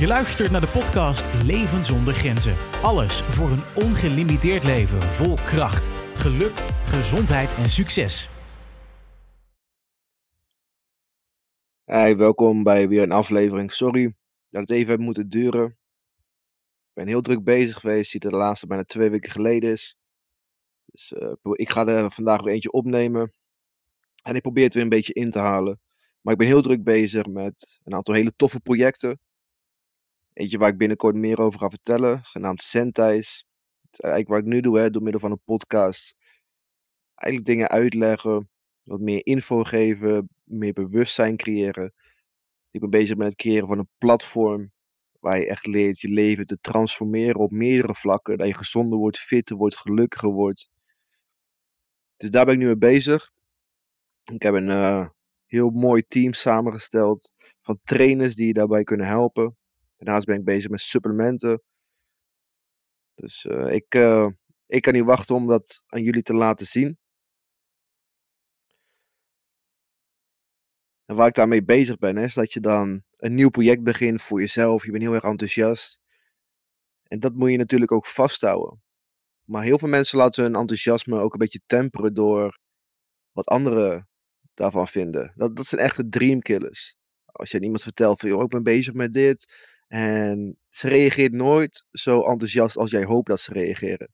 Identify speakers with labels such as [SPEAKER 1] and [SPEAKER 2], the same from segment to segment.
[SPEAKER 1] Je luistert naar de podcast Leven zonder grenzen. Alles voor een ongelimiteerd leven vol kracht, geluk, gezondheid en succes.
[SPEAKER 2] Hey, welkom bij weer een aflevering. Sorry dat het even heeft moeten duren. Ik ben heel druk bezig geweest, die de laatste bijna twee weken geleden is. Dus uh, ik ga er vandaag weer eentje opnemen. En ik probeer het weer een beetje in te halen. Maar ik ben heel druk bezig met een aantal hele toffe projecten. Eentje waar ik binnenkort meer over ga vertellen, genaamd Sentais. eigenlijk wat ik nu doe, hè, door middel van een podcast. Eigenlijk dingen uitleggen, wat meer info geven, meer bewustzijn creëren. Ik ben bezig met het creëren van een platform waar je echt leert je leven te transformeren op meerdere vlakken. Dat je gezonder wordt, fitter wordt, gelukkiger wordt. Dus daar ben ik nu mee bezig. Ik heb een uh, heel mooi team samengesteld van trainers die je daarbij kunnen helpen. Daarnaast ben ik bezig met supplementen. Dus uh, ik, uh, ik kan niet wachten om dat aan jullie te laten zien. En waar ik daarmee bezig ben, is dat je dan een nieuw project begint voor jezelf. Je bent heel erg enthousiast. En dat moet je natuurlijk ook vasthouden. Maar heel veel mensen laten hun enthousiasme ook een beetje temperen door wat anderen daarvan vinden. Dat, dat zijn echte dreamkillers. Als je aan iemand vertelt van, joh, ik ben bezig met dit. En ze reageert nooit zo enthousiast als jij hoopt dat ze reageren.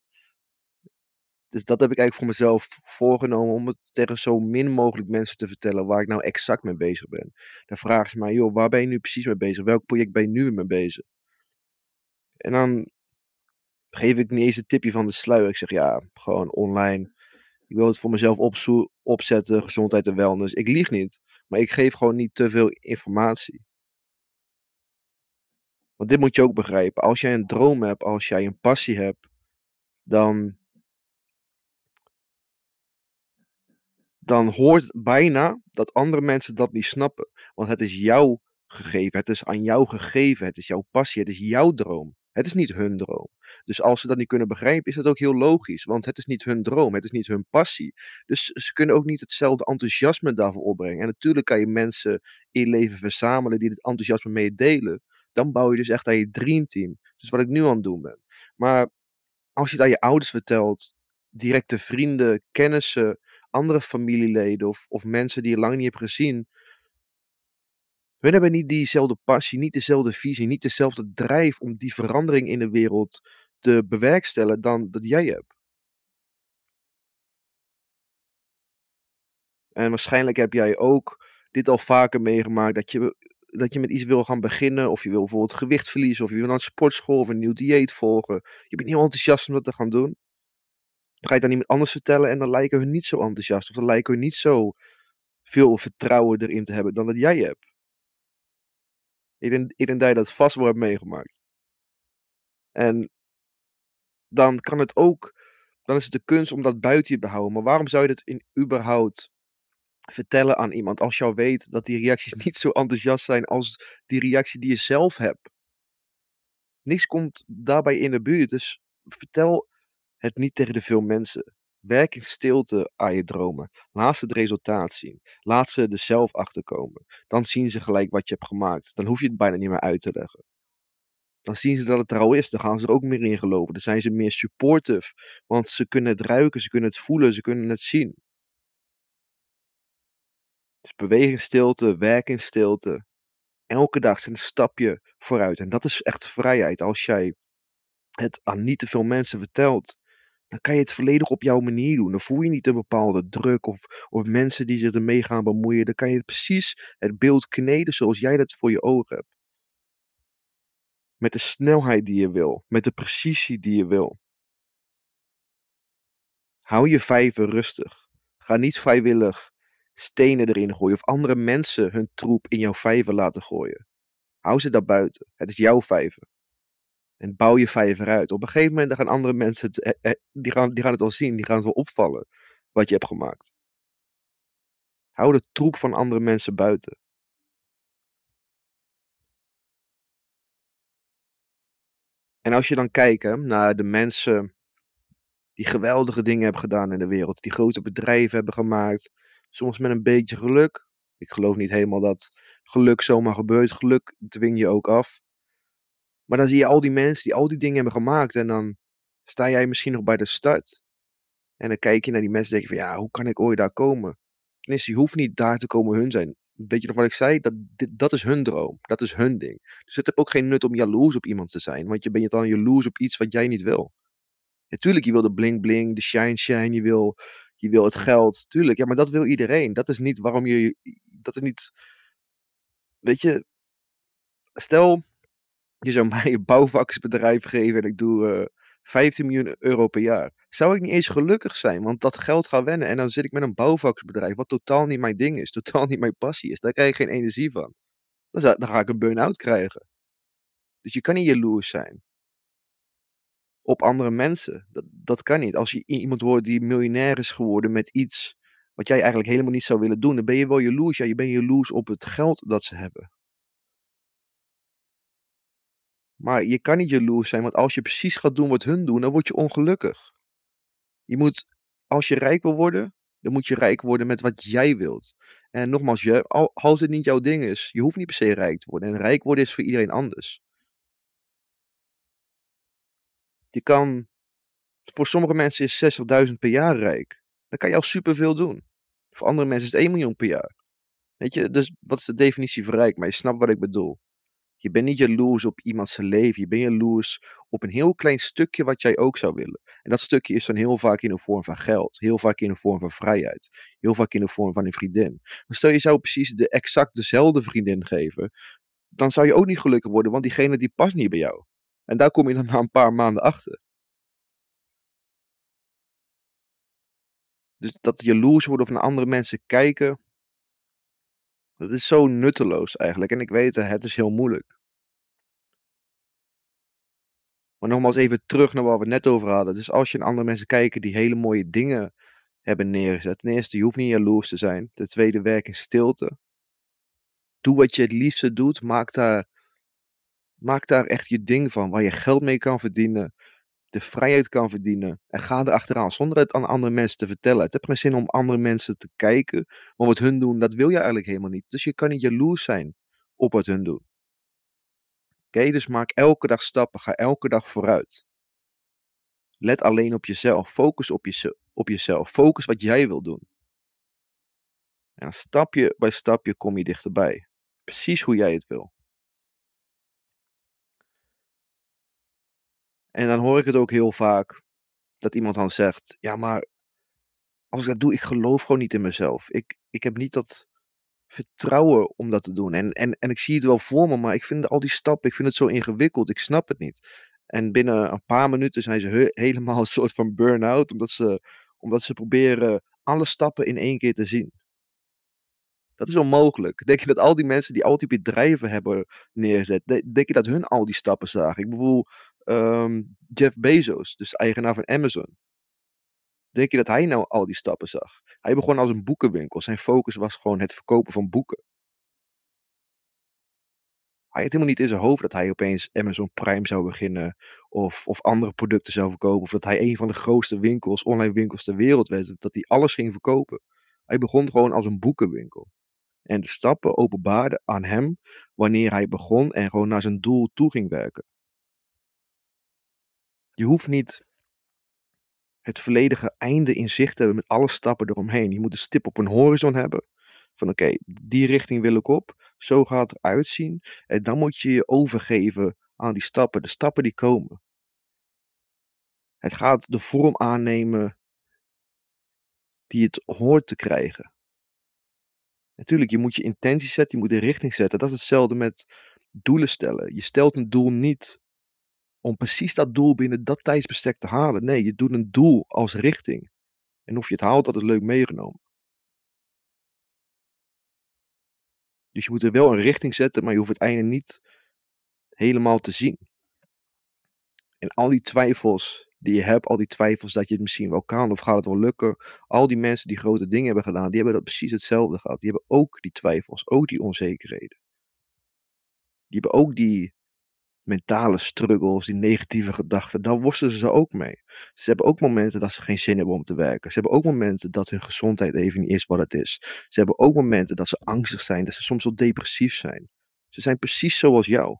[SPEAKER 2] Dus dat heb ik eigenlijk voor mezelf voorgenomen om het tegen zo min mogelijk mensen te vertellen waar ik nou exact mee bezig ben. Dan vragen ze mij, joh, waar ben je nu precies mee bezig? Welk project ben je nu mee bezig? En dan geef ik niet eens een tipje van de sluier. Ik zeg, ja, gewoon online. Ik wil het voor mezelf opzetten, gezondheid en wellness. Ik lieg niet, maar ik geef gewoon niet te veel informatie. Want dit moet je ook begrijpen. Als jij een droom hebt, als jij een passie hebt, dan dan hoort bijna dat andere mensen dat niet snappen. Want het is jouw gegeven, het is aan jou gegeven, het is jouw passie, het is jouw droom. Het is niet hun droom. Dus als ze dat niet kunnen begrijpen, is dat ook heel logisch. Want het is niet hun droom, het is niet hun passie. Dus ze kunnen ook niet hetzelfde enthousiasme daarvoor opbrengen. En natuurlijk kan je mensen in je leven verzamelen die dit enthousiasme meedelen. Dan bouw je dus echt aan je dreamteam. Dus wat ik nu aan het doen ben. Maar als je het aan je ouders vertelt, directe vrienden, kennissen, andere familieleden of, of mensen die je lang niet hebt gezien. We hebben niet diezelfde passie, niet dezelfde visie, niet dezelfde drijf om die verandering in de wereld te bewerkstelligen dan dat jij hebt. En waarschijnlijk heb jij ook dit al vaker meegemaakt, dat je, dat je met iets wil gaan beginnen, of je wil bijvoorbeeld gewicht verliezen, of je wil naar een sportschool of een nieuw dieet volgen. Je bent heel enthousiast om dat te gaan doen. Ga je aan iemand anders vertellen en dan lijken hun niet zo enthousiast. Of dan lijken hun niet zo veel vertrouwen erin te hebben dan dat jij hebt. Ik denk, ik dat je dat vast wel hebt meegemaakt. En dan kan het ook, dan is het de kunst om dat buiten je te houden. Maar waarom zou je dat in überhaupt vertellen aan iemand als jou weet dat die reacties niet zo enthousiast zijn als die reactie die je zelf hebt? Niks komt daarbij in de buurt. Dus vertel het niet tegen de veel mensen. Werk in stilte aan je dromen. Laat ze het resultaat zien. Laat ze er zelf achter komen. Dan zien ze gelijk wat je hebt gemaakt. Dan hoef je het bijna niet meer uit te leggen. Dan zien ze dat het er al is. Dan gaan ze er ook meer in geloven. Dan zijn ze meer supportive. Want ze kunnen het ruiken, ze kunnen het voelen, ze kunnen het zien. Dus beweeg in stilte, werk in stilte. Elke dag zijn een stapje vooruit. En dat is echt vrijheid. Als jij het aan niet te veel mensen vertelt, dan kan je het volledig op jouw manier doen. Dan voel je niet een bepaalde druk of, of mensen die zich ermee gaan bemoeien. Dan kan je het precies het beeld kneden zoals jij dat voor je ogen hebt. Met de snelheid die je wil, met de precisie die je wil. Hou je vijver rustig. Ga niet vrijwillig stenen erin gooien of andere mensen hun troep in jouw vijver laten gooien. Hou ze daar buiten. Het is jouw vijver. En bouw je vijver uit. Op een gegeven moment gaan andere mensen het, eh, eh, die gaan, die gaan het wel zien, die gaan het wel opvallen wat je hebt gemaakt. Hou de troep van andere mensen buiten. En als je dan kijkt naar de mensen die geweldige dingen hebben gedaan in de wereld, die grote bedrijven hebben gemaakt, soms met een beetje geluk. Ik geloof niet helemaal dat geluk zomaar gebeurt. Geluk dwing je ook af. Maar dan zie je al die mensen die al die dingen hebben gemaakt en dan sta jij misschien nog bij de start. En dan kijk je naar die mensen en denk je van ja, hoe kan ik ooit daar komen? Tenminste, je hoeft niet daar te komen hun zijn. Weet je nog wat ik zei? Dat, dat is hun droom. Dat is hun ding. Dus het heeft ook geen nut om jaloers op iemand te zijn. Want je bent dan jaloers op iets wat jij niet wil. Natuurlijk, je wil de bling bling, de shine shine, je wil, je wil het geld. Tuurlijk, ja, maar dat wil iedereen. Dat is niet waarom je, dat is niet, weet je, stel, je zou mij een bouwvaksbedrijf geven en ik doe uh, 15 miljoen euro per jaar. Zou ik niet eens gelukkig zijn, want dat geld gaat wennen en dan zit ik met een bouwvaksbedrijf, wat totaal niet mijn ding is, totaal niet mijn passie is. Daar krijg ik geen energie van. Dan, dan ga ik een burn-out krijgen. Dus je kan niet jaloers zijn op andere mensen. Dat, dat kan niet. Als je iemand hoort die miljonair is geworden met iets wat jij eigenlijk helemaal niet zou willen doen, dan ben je wel jaloers. Ja, je bent jaloers op het geld dat ze hebben. Maar je kan niet jaloers zijn, want als je precies gaat doen wat hun doen, dan word je ongelukkig. Je moet, als je rijk wil worden, dan moet je rijk worden met wat jij wilt. En nogmaals, als het niet jouw ding is, je hoeft niet per se rijk te worden. En rijk worden is voor iedereen anders. Je kan, voor sommige mensen is 60.000 per jaar rijk. Dan kan je al superveel doen. Voor andere mensen is het 1 miljoen per jaar. Weet je, dus wat is de definitie van rijk? Maar je snapt wat ik bedoel. Je bent niet jaloers op iemands leven. Je bent jaloers op een heel klein stukje wat jij ook zou willen. En dat stukje is dan heel vaak in de vorm van geld. Heel vaak in de vorm van vrijheid. Heel vaak in de vorm van een vriendin. Maar stel je zou precies de exact dezelfde vriendin geven. Dan zou je ook niet gelukkig worden, want diegene die past niet bij jou. En daar kom je dan na een paar maanden achter. Dus dat jaloers worden of naar andere mensen kijken. Dat is zo nutteloos eigenlijk. En ik weet het, het is heel moeilijk. Maar nogmaals even terug naar waar we het net over hadden. Dus als je naar andere mensen kijkt die hele mooie dingen hebben neergezet. Ten eerste, je hoeft niet jaloers te zijn. Ten tweede, werk in stilte. Doe wat je het liefste doet. Maak daar, maak daar echt je ding van. Waar je geld mee kan verdienen. De vrijheid kan verdienen. En ga er achteraan zonder het aan andere mensen te vertellen. Het heeft geen zin om andere mensen te kijken. Want wat hun doen, dat wil je eigenlijk helemaal niet. Dus je kan niet jaloers zijn op wat hun doen. Oké, dus maak elke dag stappen. Ga elke dag vooruit. Let alleen op jezelf. Focus op, je, op jezelf. Focus wat jij wil doen. En stapje bij stapje kom je dichterbij. Precies hoe jij het wil. En dan hoor ik het ook heel vaak dat iemand dan zegt: Ja, maar als ik dat doe, ik geloof gewoon niet in mezelf. Ik, ik heb niet dat vertrouwen om dat te doen. En, en, en ik zie het wel voor me, maar ik vind al die stappen, ik vind het zo ingewikkeld. Ik snap het niet. En binnen een paar minuten zijn ze helemaal een soort van burn-out, omdat ze, omdat ze proberen alle stappen in één keer te zien. Dat is onmogelijk. Denk je dat al die mensen die al die bedrijven hebben neergezet, denk je dat hun al die stappen zagen? Ik bedoel, um, Jeff Bezos, dus eigenaar van Amazon. Denk je dat hij nou al die stappen zag? Hij begon als een boekenwinkel. Zijn focus was gewoon het verkopen van boeken. Hij had helemaal niet in zijn hoofd dat hij opeens Amazon Prime zou beginnen. Of, of andere producten zou verkopen. Of dat hij een van de grootste winkels, online winkels ter wereld werd. Dat hij alles ging verkopen. Hij begon gewoon als een boekenwinkel. En de stappen openbaarden aan hem wanneer hij begon en gewoon naar zijn doel toe ging werken. Je hoeft niet het volledige einde in zicht te hebben met alle stappen eromheen. Je moet een stip op een horizon hebben. Van oké, die richting wil ik op. Zo gaat het eruit zien. En dan moet je je overgeven aan die stappen. De stappen die komen. Het gaat de vorm aannemen die het hoort te krijgen. Natuurlijk, je moet je intentie zetten, je moet de richting zetten. Dat is hetzelfde met doelen stellen. Je stelt een doel niet om precies dat doel binnen dat tijdsbestek te halen. Nee, je doet een doel als richting. En of je het haalt, dat is leuk meegenomen. Dus je moet er wel een richting zetten, maar je hoeft het einde niet helemaal te zien. En al die twijfels die je hebt, al die twijfels dat je het misschien wel kan of gaat het wel lukken. Al die mensen die grote dingen hebben gedaan, die hebben dat precies hetzelfde gehad. Die hebben ook die twijfels, ook die onzekerheden. Die hebben ook die mentale struggles, die negatieve gedachten, daar worstelen ze ook mee. Ze hebben ook momenten dat ze geen zin hebben om te werken. Ze hebben ook momenten dat hun gezondheid even niet is wat het is. Ze hebben ook momenten dat ze angstig zijn, dat ze soms wel depressief zijn. Ze zijn precies zoals jou.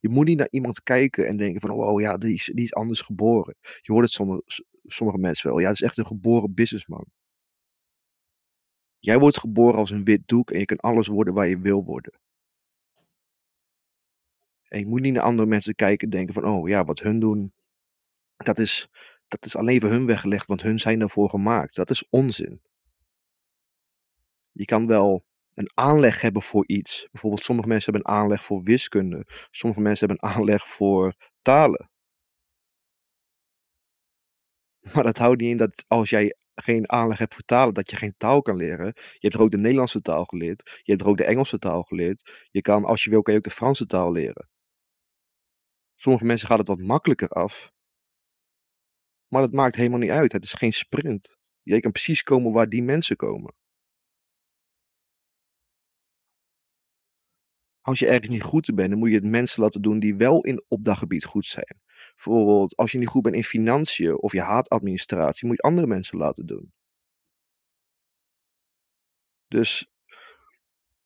[SPEAKER 2] Je moet niet naar iemand kijken en denken van, wow, ja, die is, die is anders geboren. Je hoort het sommige, sommige mensen wel. Ja, dat is echt een geboren businessman. Jij wordt geboren als een wit doek en je kan alles worden waar je wil worden. En je moet niet naar andere mensen kijken en denken van, oh ja, wat hun doen, dat is, dat is alleen voor hun weggelegd, want hun zijn daarvoor gemaakt. Dat is onzin. Je kan wel een aanleg hebben voor iets. Bijvoorbeeld, sommige mensen hebben een aanleg voor wiskunde. Sommige mensen hebben een aanleg voor talen. Maar dat houdt niet in dat als jij geen aanleg hebt voor talen, dat je geen taal kan leren. Je hebt er ook de Nederlandse taal geleerd. Je hebt er ook de Engelse taal geleerd. Je kan, als je wil, kan je ook de Franse taal leren. Sommige mensen gaat het wat makkelijker af. Maar dat maakt helemaal niet uit. Het is geen sprint. Jij kan precies komen waar die mensen komen. Als je ergens niet goed bent, dan moet je het mensen laten doen die wel in, op dat gebied goed zijn. Bijvoorbeeld, als je niet goed bent in financiën of je haat administratie, moet je andere mensen laten doen. Dus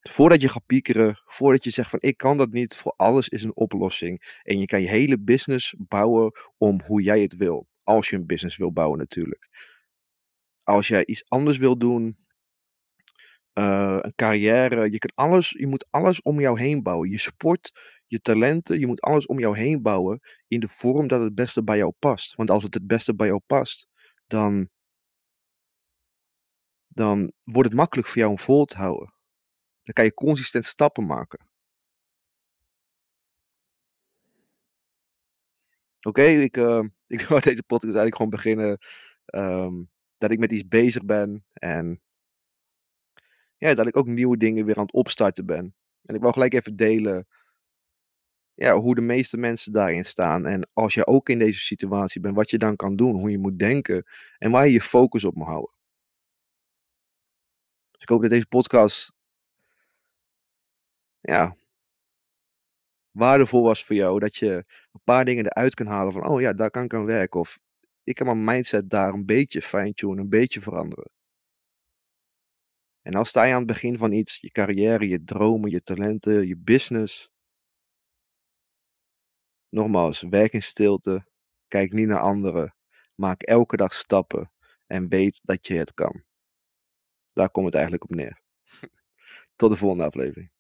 [SPEAKER 2] voordat je gaat piekeren, voordat je zegt van ik kan dat niet, voor alles is een oplossing. En je kan je hele business bouwen om hoe jij het wil. Als je een business wil bouwen natuurlijk. Als jij iets anders wil doen, eh, een carrière, je, kan alles, je moet alles om jou heen bouwen. Je sport, je talenten, je moet alles om jou heen bouwen in de vorm dat het beste bij jou past. Want als het het beste bij jou past, dan, dan wordt het makkelijk voor jou om vol te houden. Dan kan je consistent stappen maken. Oké, ik, eh, ik wil deze podcast eigenlijk gewoon beginnen. ehm, dat ik met iets bezig ben. En ja, dat ik ook nieuwe dingen weer aan het opstarten ben. En ik wil gelijk even delen ja, hoe de meeste mensen daarin staan. En als je ook in deze situatie bent, wat je dan kan doen, hoe je moet denken en waar je je focus op moet houden. Dus ik hoop dat deze podcast ja, waardevol was voor jou. Dat je een paar dingen eruit kan halen van, oh ja, daar kan ik aan werken. Of ik kan mijn mindset daar een beetje fine-tunen, een beetje veranderen. En dan sta je aan het begin van iets, je carrière, je dromen, je talenten, je business. Nogmaals, werk in stilte, kijk niet naar anderen, maak elke dag stappen en weet dat je het kan. Daar komt het eigenlijk op neer. Tot de volgende aflevering.